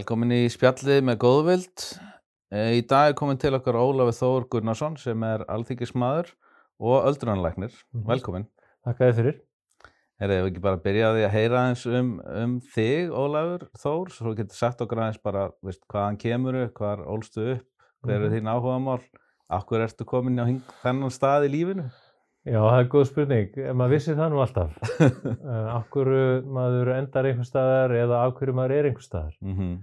Velkomin í spjallið með góðvild. Eh, Í dag er komin til okkar Ólafur Þór Gunnarsson sem er alþykismadur og öldrunarlæknir. Mhm. Velkomin. Þakka þið fyrir. Er þið ekki bara að byrja því að heyra aðeins um, um þig, Ólafur Þór, svo getur sagt okkur aðeins bara veist, hvaðan kemur upp, hvar ólstu upp, hver er Mhm. þín áhugamál, akkur ertu komin á þennan stað í lífinu? Já, það er góð spurning. En maður vissi það nú alltaf. af hverju maður endar einhver staðar eða hverju maður er einhver staðar. Mm Uh,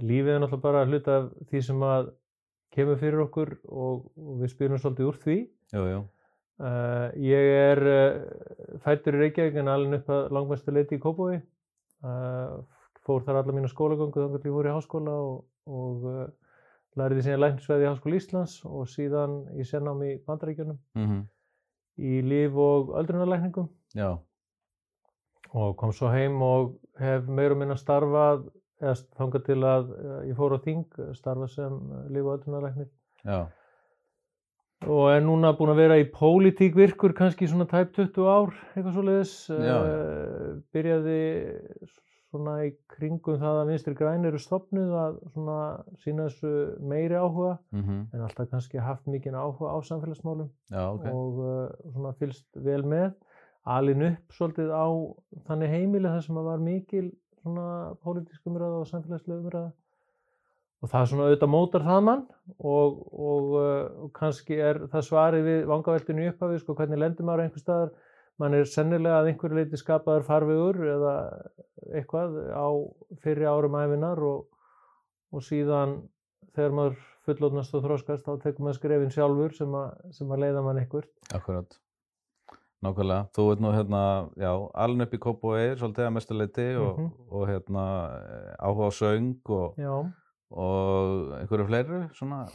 lífið er náttúrulega bara hluta af því sem að kemur fyrir okkur og, og við spilum svolítið úr því. Jú, jú. Uh, ég er uh, fættur í Reykjavík en alveg upp að langmestu leiti í Kópavogi. Uh, fór þar alla mína skólagöngu þannig að ég fór í háskóla og, og læriði síðan læknisveði í Háskóla Íslands og síðan í sennámi í Bandaríkjunum Mm í líf og öldrunarlækningum Já, og kom svo heim og hef meira og minna starfað eða þangað til að eh, ég fór á þing starfað sem eh, og öldrunarlæknir já, og er núna búinn að vera í pólitík virkur kannski svona tæp 20 ár eitthvað svoleiðis Já, uh, byrjaði svona í kringum það að vinstri græn eru stopnuð að svona sína þessu meiri áhuga mm en alltaf kannski haft mikinn áhuga á samfélagsmálum. Já, ok. og uh, svona fylst vel með alin upp svolítið á þannig heimili þar sem að var mikil svona pólitísk umræða og samfélagslega umræða. Og það svona auðvitað mótar það mann og, og, uh, og kannski er það svarið við vangaveltinu upphafið sko hvernig lendur maður einhver staðar? Mann er sennilega að einhverju leiti skapaður farvegur eða eitthvað á fyrri árum æfinar og, og síðan þegar maður fullotnast og þróskast þá tekur maður skrefin sjálfur sem að, sem að leiða mann einhvert Akkurat. Nákvæmlega. Þú ert nú hérna, já, alveg upp í Kópavogi, svolítið að mestuleiti og, Mhm. og hérna eh, áhuga á söng og, og einhverju fleiru, svona.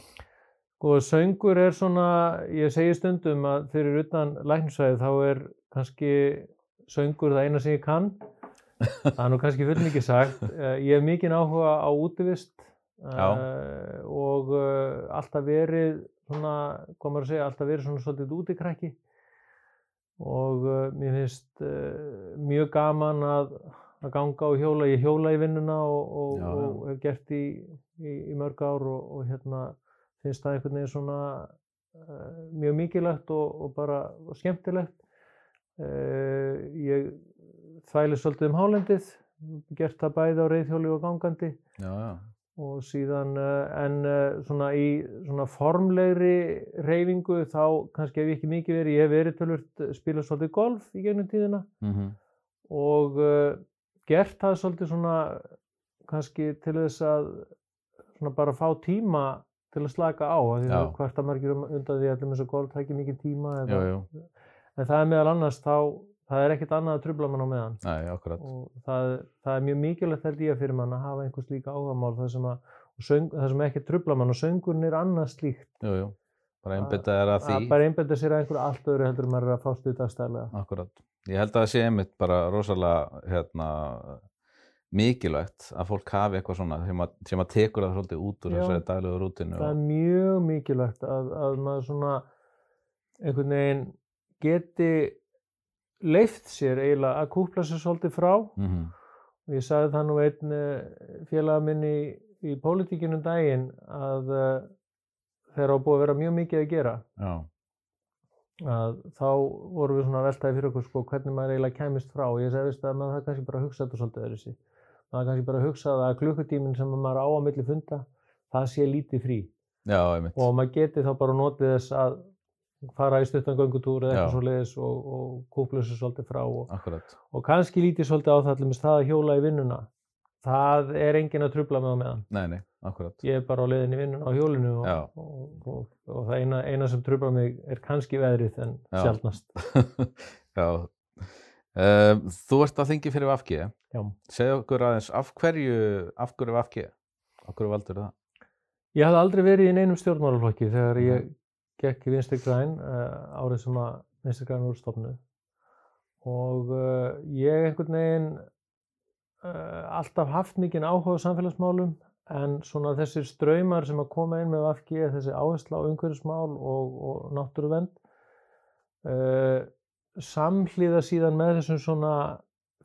og söngur er svona, ég segi stundum að fyrir utan læknisvæði þá er kannski söngur það eina sem ég kann. Það er nú kannski full mikið sagt. Eh, Ég hef mikinn áhuga á útivist uh, og alltaf verið svona, hvað maður að segja, alltaf verið svona svolítið útikrækki og uh, mér finnst uh, mjög gaman að, að ganga og hjóla, ég hjóla í vinnuna og, og, Já, já. og hef gert í, í, í mörg ár og, og hérna finnst það einhvern veginn svona uh, mjög mikilvægt og, og bara skemmtilegt. Ég þvæli svolítið um hálendið, gert það bæði á reyðhjóli og gangandi Já, já. Og síðan uh, en uh, svona í svona formlegri reyfingu þá kannski hef ég ekki mikið verið, ég hef verið tölvört spilað svolítið golf í gegnum tíðina Mm og uh, gert það svolítið svona kannski til þess að svona bara fá tíma til að slaka á af því Já. það kvarta margir um undan því að þess að golf tækir mikið tíma eða, jú. en það er meðal annars þá það er ekkert annað að trubla mann á meðan Nei, og það, það er mjög mikilvægt held ég fyrir mann að hafa einhvers líka áhugamál það sem, að, sem ekki trubla mann og söngurinn er annað slíkt Jú, jú. Bara einbytta er að því. að bara einbenda sér að einhverju allt öðru heldur maður er að fást við dagstæðlega Akkurat. Ég held að það sé einmitt bara rosalega hérna, mikilvægt að fólk hafi eitthvað svona sem að, sem að tekur það svolítið út úr þessari daglegu rútinu. það er mjög mikilvægt að, að maður svona einhvern veginn geti leift sér eiginlega að kúpla sér svolítið frá. Mm -hmm. og ég sagði það nú einn félaga minn í, í pólitíkinum daginn að uh, þegar á búið að vera mjög mikið að gera. Já, að þá vorum við svona að veltaði fyrir okkur sko hvernig maður eiginlega kæmist frá. Og ég segi veist að maður það kannski bara hugsa þetta svolítið öðru sig maður kannski bara hugsa að klukkutíminn sem maður á að milli funda það sé lítið frí. Já, og maður geti þá bara notið þess að fara í stuttan göngutúr eða eitthvað svoleiðis og, og kúpla sér svolítið frá og, og kannski lítið svolítið á það til það að hjóla í vinnuna það er engin að trubla með á meðan Nei, nei, ég er bara á leiðin í vinnuna á hjólinu og, og, og, og það eina, eina sem trubla mig er kannski veðrið en Já. sjálfnast já. Um, þú ert að þingi fyrir VFG. Já. Segðu okkur aðeins, af hverju, af hverju VFG? Af hverju valdur það? Ég hafði aldrei verið í neinum stjórnmálaflokki þegar Mhm. ég gekk í Vinstri Græn uh, árið sem að Vinstri Græn voru stofnuð. Og uh, ég einhvern veginn uh, alltaf haft mikinn áhuga á samfélagsmálum en svona þessir ströymar sem að koma inn með VFG, þessi áhersla á umhverfismál og, og náttúruvend samhliða síðan með þessum svona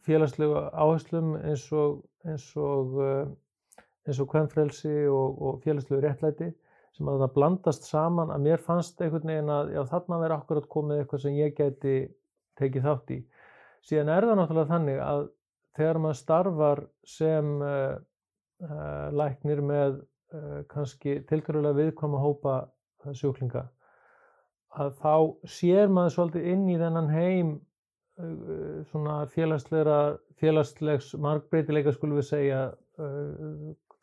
félagslegu áherslum eins og, eins og eins og kvennfrelsi og, og félagslegu réttlæti sem að það blandast saman að mér fannst einhvern veginn að já, þarna verið akkurat komið eitthvað sem ég geti tekið þátt í. Síðan er það náttúrulega þannig að þegar maður starfar sem uh, uh, læknir með uh, kannski tilkvæmulega viðkvæma hópa sjúklinga að þá sér maður svolítið inn í þennan heim svona félagslegs markbreytileika skulum við segja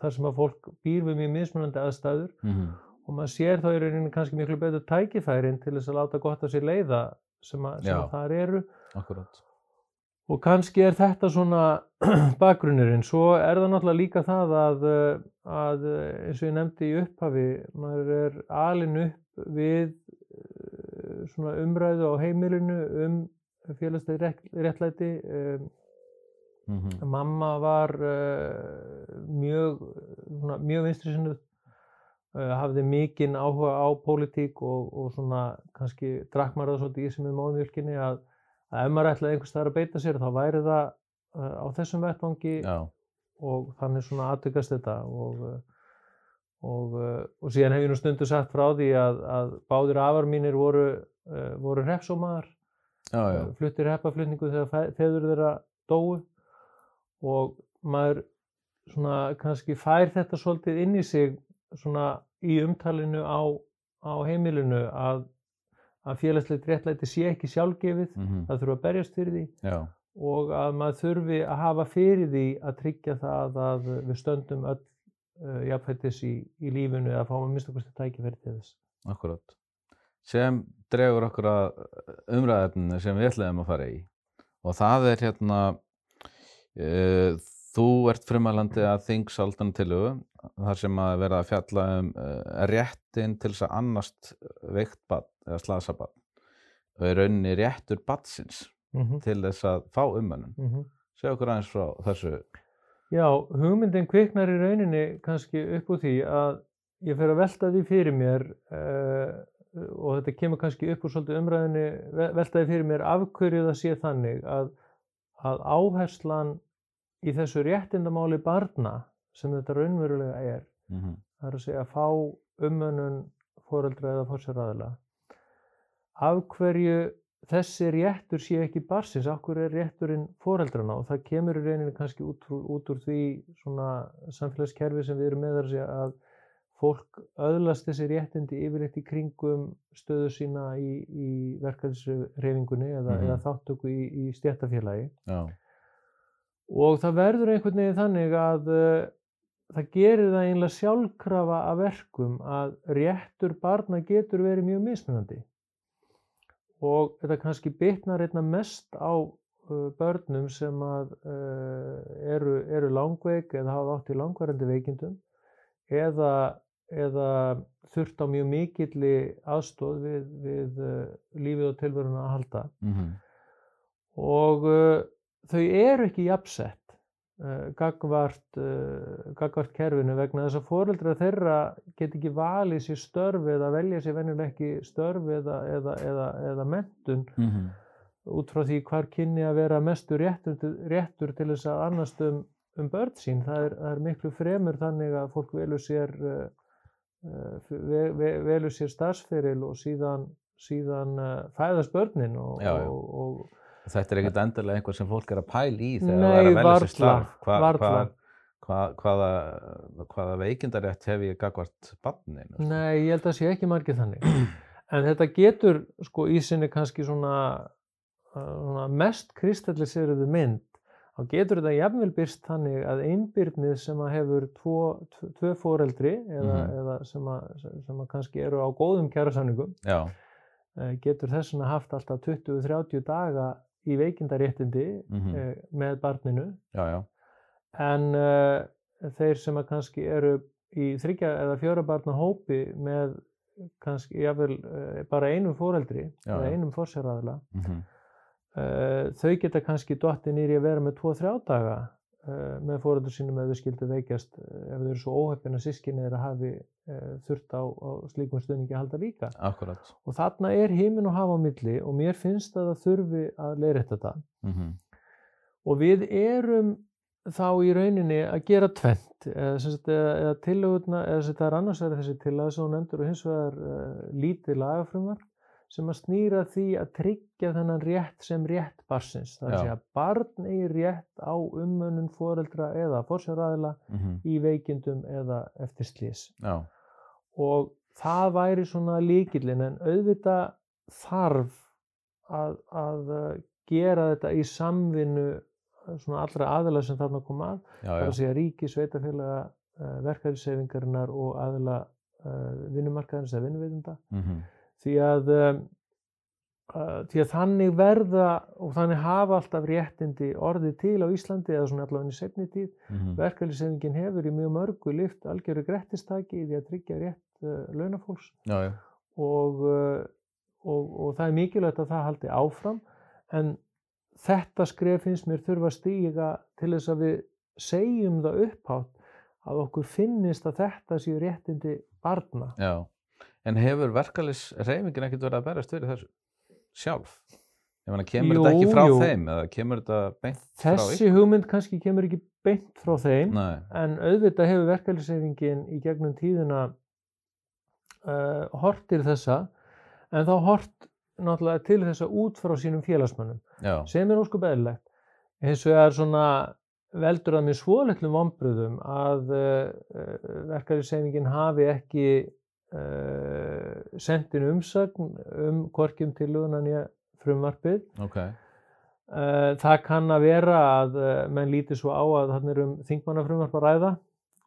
þar sem að fólk býr við mjög mismunandi aðstæður mm -hmm. og maður sér þá í rauninni kannski miklu betur tækifærin til þess að láta gott á sér leiða sem, að, sem að þar eru Akkurat. og kannski er þetta svona bakgrunnurinn svo er það náttúrulega líka það að, að eins og ég nefndi í upphafi maður er alin upp við svona umræðu á heimilinu um félagslega réttlæti um, Mm -hmm. Mamma var uh, mjög vinstri sinnuð, uh, hafði mikinn áhuga á pólitík og, og svona kannski það svolítið í sem er móðmjölkinni að, að ef maður ætlaði einhvers þar að beita sér þá væri það uh, á þessum vettvangi og þannig svona aðtökast þetta og, og, og síðan hef ég nú stundu sagt frá því að, að báðir afar mínir voru, voru hrepsómaðar, fluttir hreppaflutningu þegar feður þeirra dói og maður svona kannski fær þetta svolítið inn í sig svona í umtalinu á, á heimilinu að, að félagslegt réttlæti sé ekki sjálfgefið, mm -hmm. það þurfa að berjast fyrir því Já. og að maður þurfi að hafa fyrir því að tryggja það að við stöndum öll uh, jafnfættis í, í lífinu eða fáum að mista okkur tækifæri til þess. Akkurát. Sem dregur okkur að umræðefninu sem við ætlaðum að fara í og það er hérna Eh, þú ert frumælandi að þingsaldan tilugu þar sem að vera að fjalla um uh, réttin til þess að annast veikt bann eða slasa bann og er rauninni réttur bannsins mm -hmm. til þess að fá umönnum. Mm -hmm. Segja okkur aðeins frá þessu. Já, hugmyndin kviknar í rauninni kannski upp úr því að ég fer að velta því fyrir mér uh, og þetta kemur kannski upp úr svolítið umræðinni, velta því fyrir mér afhverju það sé þannig að að áherslan í þessu réttindamáli barna sem þetta raunverulega er mm -hmm. það er að segja að fá umönnun fóreldra eða fórsjárraðila af hverju þessi réttur sé ekki barsins, af hverju er rétturinn fóreldrana og það kemur í reyninni kannski út, út úr því svona samfélagskerfi sem við erum með að segja að fólk öðlast þessi réttindi yfirleitt í kringum stöðu sína í, í verkefnisreifingunni eða, mm -hmm. eða þáttöku í, í stjættafélagi og það verður einhvern veginn þannig að uh, það gerir það einlega sjálfkrafa að verkum að réttur barna getur verið mjög mismunandi og þetta kannski bitnar einna mest á uh, börnum sem að, uh, eru, eru langveik eða hafa átt í langvarandi veikindum eða eða þurft á mjög mikilli aðstóð við, við lífið og tilveruna að halda mm -hmm. og þau eru ekki jafnsett uh, gagvart, gagvart kerfinu vegna þess að fóreldra þeirra get ekki valið sér störf eða velja sér venjuleg ekki störf eða, eða, eða, eða mentun mm -hmm. út frá því hvar kynni að vera mestur réttur, réttur til þess að annast um, um börn sín. Það er, það er miklu fremur þannig að fólk velur sér velur sér starfsferil og síðan, síðan fæðast börnin og, já, já. og, og Þetta er ekkert endilega einhver sem fólk er að pæla í þegar það er að velja sér starf. Hva, hva, hva, hvaða, hvaða veikindarétt hef ég gagvart barninu? Nei, ég held að það sé ekki margir þannig. En þetta getur sko í sinni kannski svona, svona mest kristalliseruðu mynd þá getur þetta jafnvel byrst þannig að einbyrnið sem að hefur tvo, tvö fóreldri eða, mm eða sem, að, sem að kannski eru á góðum kjærasamningum eh, getur þess að haft alltaf 20-30 daga í veikindaréttindi mm -hmm. með barninu já, já. en uh, þeir sem að kannski eru í þryggja eða fjóra barna hópi með kannski jafnvel uh, bara einum fóreldri já, eða einum fórsjárraðla mm -hmm. Uh, þau geta kannski dottið nýri að vera með 2-3 daga uh, með fóröldur sínum ef þau skildu veikjast uh, ef þau eru svo óheppina sískinni eða hafi þurft á, á slíkum stöðningi að halda líka. Akkurat. Og þarna er heiminn og hafa á milli og mér finnst að það þurfi að leira þetta. Mm -hmm. Og við erum þá í rauninni að gera tvent eða, sagt, eða, þetta er annars vegar þessi tillaga sem hún nefndur og hins vegar uh, lítið lagafrumvar sem að snýra því að tryggja þennan rétt sem rétt barsins. Það er að barn eigi rétt á umönnun foreldra eða fórsjáraðila mhm, í veikindum eða eftir slís. já, Og það væri svona líkillin en auðvitað þarf að, að uh, gera þetta í samvinnu uh, svona allra aðila sem þarna koma að. Það er að segja ríki, sveitafélaga, uh, verkefniseyfingarinnar og aðila vinnumarkaðins eða vinnuveitunda mhm, því að uh, því að þannig verða og þannig hafa alltaf réttindi orðið til á Íslandi eða svona allavega í setni tíð. Mhm, verkefniseyfingin hefur í mjög mörgu lift algjöru grettistaki í því að tryggja rétt uh, launafólks. Já, já, og, uh, og, og það er mikilvægt að það haldi áfram. En þetta skref finnst mér þurfa að stíga til þess að við segjum það upphátt að okkur finnist að þetta séu réttindi barna. já. En hefur verkalis reyfingin ekkert verið að berast fyrir þessu sjálf? Ég meina, kemur þetta Jú, ekki frá jú. þeim eða kemur þetta beint frá Þessi hugmynd kannski kemur ekki beint frá þeim Nei, en auðvitað hefur verkefniseyfingin í gegnum tíðina uh, hortir þessa en þá hort náttúrulega til þessa út frá sínum félagsmönnum. já, sem er óskup eðlilegt. Hins vegar svona veldur það mér svolitlum vombriðum að uh, verkefniseyfingin hafi ekki uh, sendin umsagn um hvorkjum tillögunan í frumvarpið. ok, Uh, það kann að vera að uh, menn líti svo á að þarna er um þingmannafrumvarp að ræða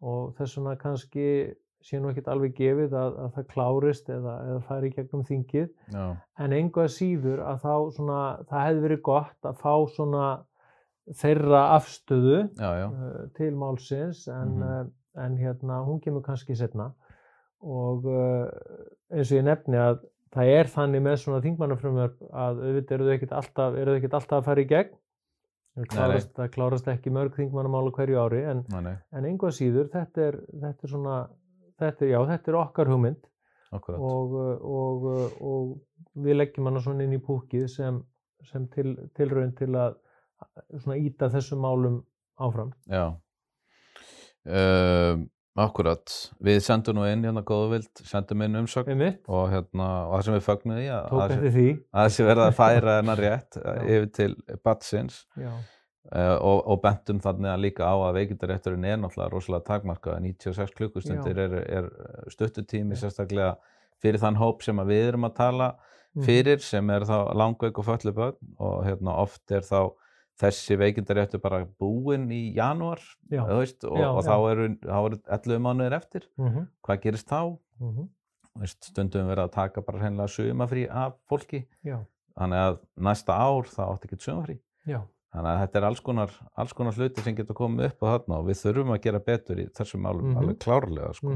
og þess vegna kannski sé nú ekkert alveg gefið að, að það klárist eða, eða fari í gegnum þingið. Já, en engu að síður að þá svona, það hefði verið gott að fá svona þeirra afstöðu já, já, uh, til málsins en, Mhm. uh, en hérna hún kemur kannski setna og uh, eins og ég nefni að það er þannig með svona þingmannafrumverf að auðvitað eru þau ekkert alltaf, alltaf að fara í gegn. Það klárast, það klárast ekki mörg þingmannamála hverju ári en, en engu að síður þetta er, þetta er svona þetta, er- já, þetta er okkar hugmynd. Og, og, og við leggjum hana svona inn í púkið sem, sem til, tilraun til að svona íta þessum málum áfram. já. Um, akkurat, við sendum nú inn hérna góðvild, sendum inn Einmitt, og hérna, og það sem við fögnum því að tók að eftir því. að þessi verða að færa hennar rétt Já. yfir til batsins uh, og, og bentum þannig að líka á að veikindarétturinn er náttúrulega rosalega takmarkað 96 klukkustundir er, er stuttutími Já. sérstaklega fyrir þann hóp sem við erum að tala Mhm. fyrir sem er þá langveik og föllu börn og hérna oft er þá þessi veikindaréttur bara búinn í janúar veist, og, Já, og þá eru, eru 11 mánuðir eftir. Mhm, hvað gerist þá? mhm, Þú Veist, stundum verið að taka bara hreinlega sumafrí af fólki. Já, þannig að næsta ár þá átti ekki sumafrí já, þannig að þetta er alls konar, alls konar hluti sem getur komið upp á þarna og við þurfum að gera betur í þessum málum Mhm. alveg klárlega sko.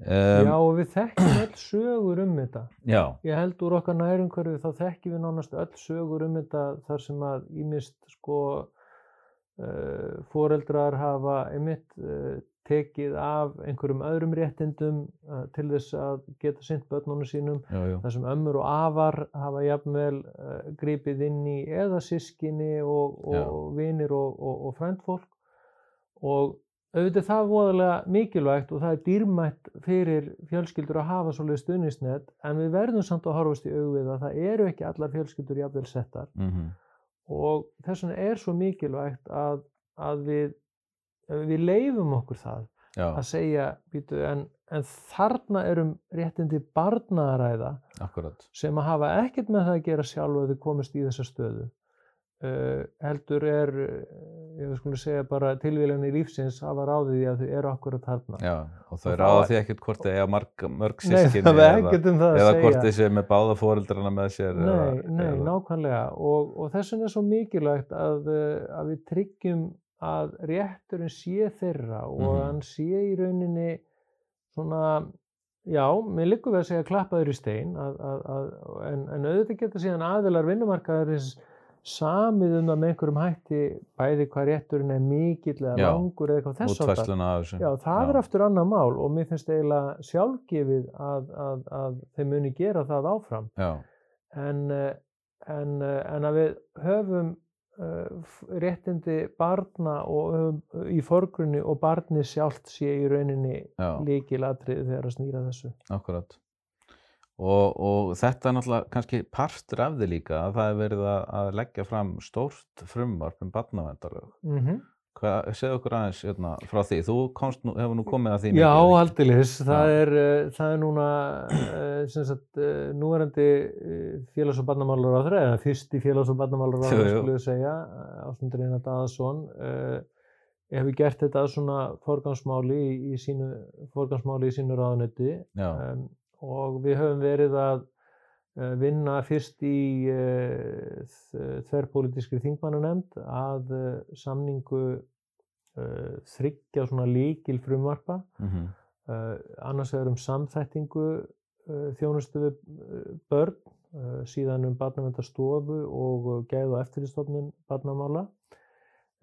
Um, já og við þekkjum öll sögur um þetta. já, Ég held úr okkar nærumhverfi þá þekkjum við nánast öll sögur um þetta þar sem að ímist sko uh, foreldrar hafa einmitt uh, tekið af einhverjum öðrum réttindum uh, til þess að geta sint börnunum sínum jú, jú. þar sem ömmur og afar hafa jafnvel gripið inn í eða sískinni og, Já. og vinir og, og, og frændfólk og auðvitað er það voðalega mikilvægt og það er dýrmætt fyrir fjölskyldur að hafa svolítið stuðnisnet en við verðum samt að horfast í augvið að það eru ekki allar fjölskyldur jafnvel settar. Mm og þess vegna er svo mikilvægt að, að við, við leifum okkur það já, að segja býtu, en, en þarna erum réttindi barna að ræða akkurat. sem að hafa ekkert með það að gera sjálf að þau komist í þessa stöðu heldur er ég skulum segja bara tilvílunni lífsins hafa ráðið því að þau eru akkurat þarna. Já, og þau ráða því ekkert hvort þau eiga marg, mörg sískinni eða, að eða hvort þau séu með báða fóreldrana með sér Nei, eða, nei, eða, nákvæmlega. Og, og þess vegna er svo mikilvægt að, uh, að við tryggjum að rétturinn sé þeirra og Mhm. hann sé í rauninni svona, já, mér liggur við að segja klappaður í stein að, að, að, en, en auðvitað geta síðan aðilar vinnumarkaðarins samið um það með einhverjum hætti bæði hvað rétturinn er mikill eða Já, langur eða eitthvað þess áttar. útfærsluna af þessu Já, það er aftur annað mál og mér finnst eiginlega sjálfgefið að, að, að þeir muni gera það áfram en, eh, en, eh, en að við höfum uh, réttindi barna og um, í forgrunni og barni sjálft sé í rauninni já, líkilatriði þegar að snýra þessu. akkurat. Og, og þetta er náttúrulega kannski partur af því líka að það er verið að, leggja fram stórt frumvarp um barnavendarlög. Mm Hvað, segðu okkur aðeins hérna, frá því, þú komst nú, hefur nú komið að því Já, mikið, eða ekki? aldeilis. Það Já. er, uh, það er núna uh, sem sagt, uh, núverandi félags- og barnamálar áþra, eða fyrsti félags- og barnamálar Jú, áþra, jú. skulle við segja, Ásmundur Einar Daðason, uh, hefur gert þetta svona forgangsmáli í, í sínu, forgangsmáli í sínu ráðunetti Já, um, og við höfum verið að uh, vinna fyrst í uh, þverrpolítiskri þingmannanemnd að uh, samningu þryggja svona líkil frumvarpa mhm, uh, annars vegar um samþættingu þjónustu við börn síðan um barnaverndarstofu og gæð og eftirlistofnun barnamála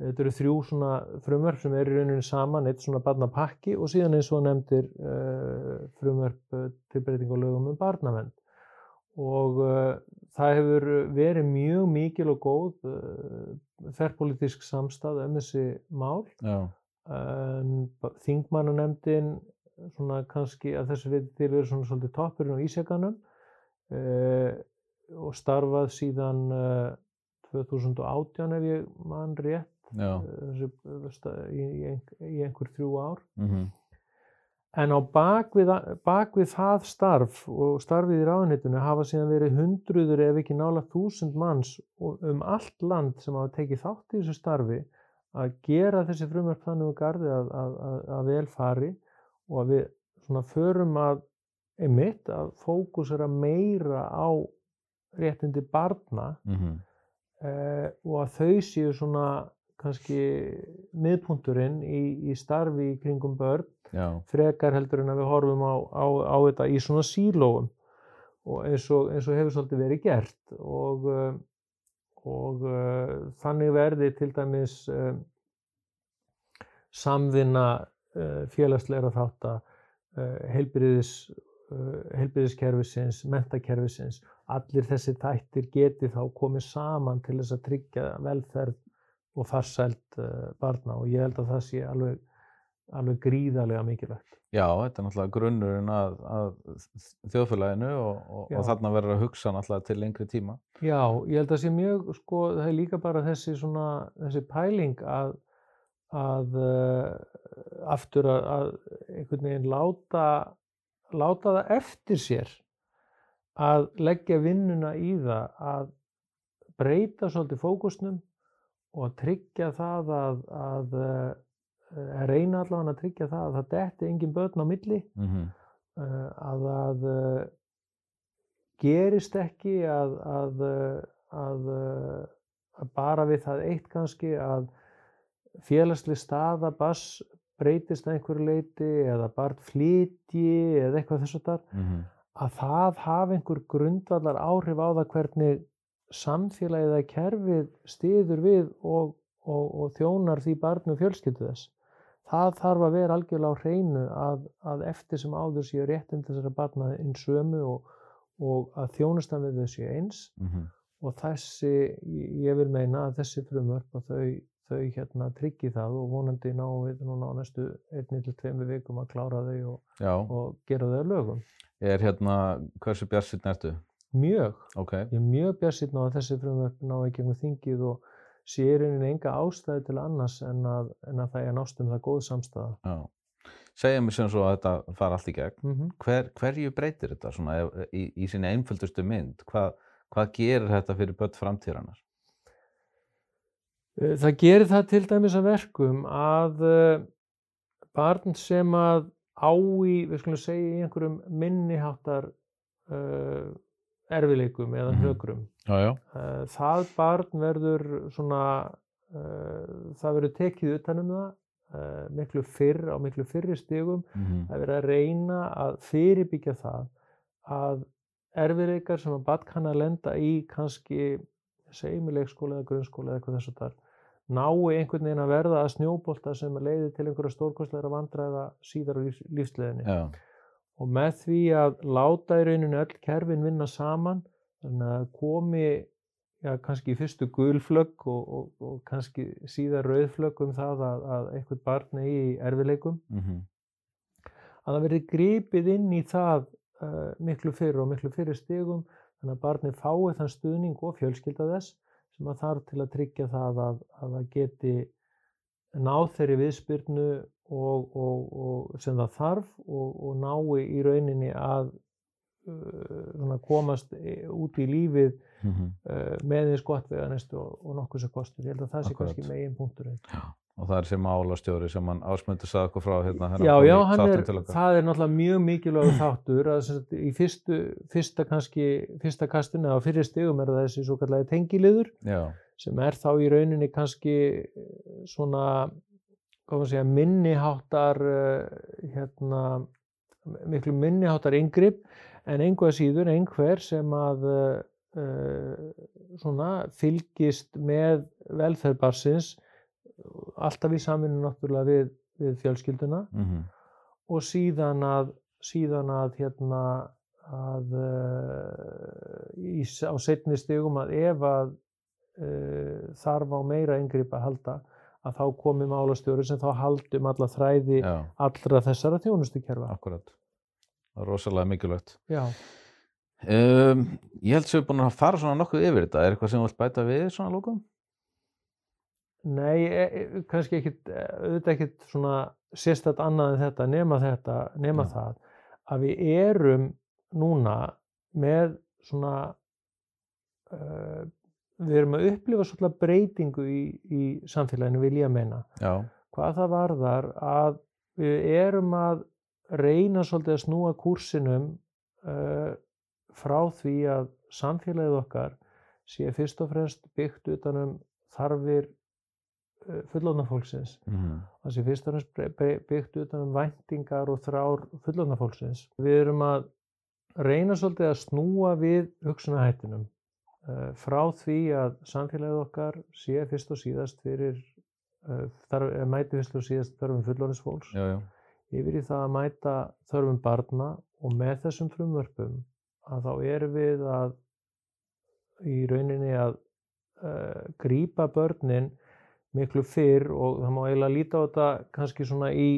Þetta eru þrjú svona frumvörp sem eru í rauninni saman, eitt svona barnapakki og síðan eins og nefndir uh, frumvörp uh, til breyting á lögum um barnavend. Og uh, það hefur verið mjög mikil og góð þerrpolítisk samstað um þessi mál. já, En þingmannanemndin, svona kannski að þessu við til verið svona svolítið toppurinn á ísjakanum uh, og starfað síðan uh, 2018 ef ég man rétt já, þessi, sta- í, í, ein- í einhver þrjú ár. mhm, En á bakvið, bakvið það starf og starfið í ráðunitinu hafa síðan verið hundruður ef ekki nála þúsund manns um allt land sem hafa tekið þátt í þessu starfi að gera þessi frumverk þannig úr gardi að, að, að, að vel fari og að við svona förum að einmitt að fókusera meira á réttindi barna. Mhm, eh, og að þau séu svona kannski miðpunturinn í, í starfi í kringum börn já, frekar heldur en að við horfum á, á, á þetta í svona sílóum og eins og, eins og hefur svolítið verið gert og, uh, og uh, þannig verði til dæmis uh, samvinna uh, uh, heilbriðis uh, heilbriðiskerfisins, mentakerfisins allir þessi þættir geti þá komið saman til þess að tryggja velferð og farsæld uh, barna og ég held að það sé alveg alveg gríðarlega mikilvægt. já, þetta er náttúrulega grunnurinn að, að þjóðfélaginu og, og, og þarna verður að hugsa náttúrulega til lengri tíma. Já, ég held að sé mjög, sko, það er líka bara þessi svona, þessi pæling að, að uh, aftur að, að einhvern veginn láta, láta það eftir sér að leggja vinnuna í það að breyta svolítið fókusnum og tryggja það að, að, að reyna allavega að tryggja það að það detti engin börn á milli Mhm, uh, að það uh, gerist ekki að, að, bara við það eitt kannski að félagsleg staða bass breytist að einhverju leiti eða barn flytji eða eitthvað þess að þar mhm, að það hafi einhver grundvallar áhrif á það hvernig samfélagið eða kerfið stiður við og, og, og þjónar því barnu fjölskyldu þess. Það þarf að vera algjörlega á hreinu að, að eftir sem áður séu réttin þessara barna einn sömu og, og að þjónustan við þau séu eins mhm, og þessi, ég vil meina að þessi frumvörp að þau, þau hérna tryggi það og vonandi náum við núna á næstu einni til tveimur vikum að klára þau og, gera þau að lögum. er hérna, hversu bjarsinn ertu? Mjög. Ok, Ég er mjög bjarsinn á að þessi frumvörp ná í gegnum þingið og sé í rauninni enga ástæðu til annars en að, en að það er nást um það góð samstæða. já. Segja mér sem svo að þetta fara allt í gegn. Mm Hver, hverju breytir þetta svona í, í sinni einföldustu mynd? Hvað, hvað gerir þetta fyrir börn framtíðarinnar? Eh, Það gerir það til dæmis að verkum að uh, barn sem að á í, við skulum segja, í einhverjum minniháttar uh, erfileikum eða hnökrum, Já, já. uh, það barn verður svona, uh, það verður tekið utanum það uh, miklu fyrr, á miklu fyrri stigum. Mhm, Það er verið að reyna að fyrirbyggja það að erfiðleikar sem að barn kann að lenda í kannski, segjum í leikskóla eða grunnskóla eða eitthvað þess að þar, nái einhvern veginn að verða að snjóbolta sem leiði til einhverja stórkostlegra vandræða síðar á lífs, lífsleðinni. Og með því að láta í rauninu öll kerfin vinna saman, þannig að komi já, kannski fyrstu gulflögg og, og, og kannski síðar rauðflögg um það að, að einhvern barn eigi í erfileikum mhm, að það verði gripið inn í það uh, miklu fyrir og miklu fyrir stigum þannig að barnið fái þann stuðning og fjölskylda þess sem að þarf til að tryggja það að, að það geti náð þeirri viðspyrnu og, og, og sem það þarf og, og nái í rauninni að uh, komast í- út í lífið mhm. uh, með eins gott veganesti og, og nokkuð sem kostur. Ég held að það sé Akkúrat. kannski megin punkturinn. Og það er sem málastjóri sem hann ásmöndu sagði okkur frá hérna. Já, já, er, það er náttúrulega mjög mikilvægur þáttur að sagt, í fyrstu, fyrsta kannski, fyrsta kastinu eða fyrir stigum er það þessi svo kallagi tengiliður Já, sem er þá í rauninni kannski eh, svona, segja, minniháttar, hérna, miklu minniháttar yngripp en einhver síður einhver sem að uh, svona fylgist með velferð barsins alltaf í samvinnu náttúrulega við, við fjölskylduna mhm, og síðan að, síðan að hérna að uh, í, á setni stigum að ef að þarf á meira yngripp að halda að þá komi málastjóri sem þá haldum alla þræði já, allra þessara þjónustukerfa. akkurat. Það er rosalega mikilvægt. Já. Um, ég held sem við búin að fara svona nokkuð yfir þetta. Er eitthvað sem þú vilt bæta við svona lókum? Nei, e, e, kannski ekkit, e, auðvitað ekkit svona sérstætt annað en þetta, nema þetta, nema Já. það að við erum núna með svona, uh, við erum að upplifa svolítið breytingu í, í samfélaginu, vil ég að meina. Já, Hvað það varðar að við erum að reyna svolítið að snúa kúrsinum uh, frá því að samfélagið okkar sé fyrst og fremst byggt utanum þarfir uh, fullorðna fólksins. mhm, Það sé fyrst og fremst byggt utanum væntingar og þrár fullorðna fólksins. Við erum að reyna svolítið að snúa við hugsunahættinum frá því að samfélagið okkar sé fyrst og síðast fyrir uh, þarf, eh, mæti fyrst og síðast þörfum fullorðins fólks. Já, já, yfir í það að mæta þörfum barna og með þessum frumvörpum að þá erum við að í rauninni að uh, grípa börnin miklu fyrr og það má eiginlega líta á þetta kannski svona í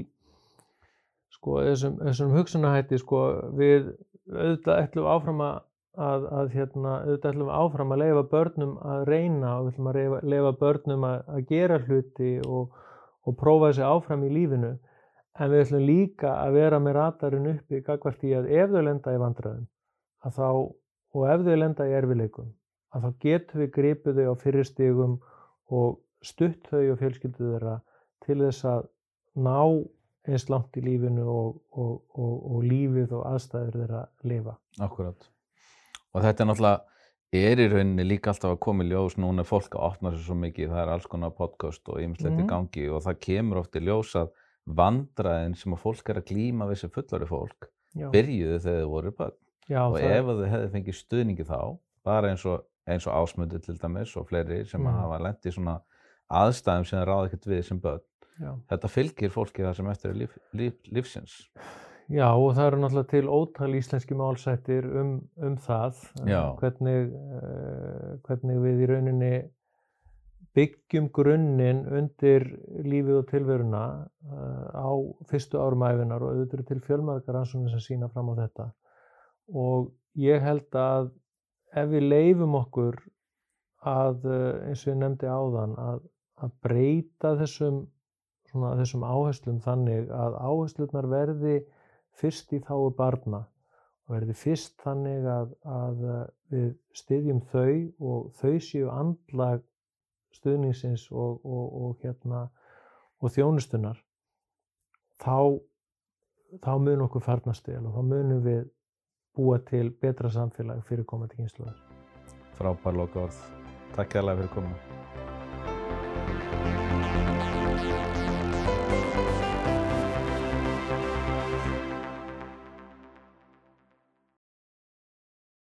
sko þessum, þessum hugsunahætti sko við auðvitað ætlum áfram að, að, að hérna, auðvitað ætlum við áfram að leifa börnum að reyna og við ætlum að leifa, leifa börnum að, að gera hluti og, og prófa þessi áfram í lífinu en við ætlum líka að vera með radarinn uppi gagvart í að ef þau lenda í vandræðum að þá, og ef þau lenda í erfileikum að þá getum við gripið þau á fyrri stigum og stutt þau og fjölskyldu þeirra til þess að ná eins langt í lífinu og, og, og, og lífið og aðstæður þeirra lifa. akkurat. Og þetta er náttúrulega er í rauninni líka alltaf að koma í ljós núna er fólk að opna sér svo mikið, það er alls konar podcast og ýmislegt í Mhm. gangi og það kemur oft í ljós að vandræðin sem að fólk er að glíma við sem fullari fólk Já, byrjuðu þegar þau voru börn já, og það, ef þau hefði fengið stuðningi þá bara eins og, eins og ásmöndu til dæmis og fleiri sem mm. hafa lent í svona aðstæðum sem það ráða ekkert við sem börn já. þetta fylgir fólki það sem eftir er líf, líf, lífsins já, og það eru náttúrulega til ótal íslenski málsættir um, um það, eh, hvernig, uh, hvernig við í rauninni byggjum grunninn undir lífið og tilveruna uh, á fyrstu árum æfinar og auðvitað til fjölmargar rannsóknir sem sína fram á þetta. Og ég held að ef við leifum okkur að eins og ég nefndi áðan að, að breyta þessum, svona, þessum áherslum þannig að áherslunar verði fyrst í þáu barna og verði fyrst þannig að, að uh, við styðjum þau og þau séu andlag stuðningsins og, og, og, hérna, og þjónustunar þá, þá mun okkur farnast vel og þá munum við búa til betra samfélag fyrir komandi kynsluðar. frábær loka orð Takk hérlega fyrir komuna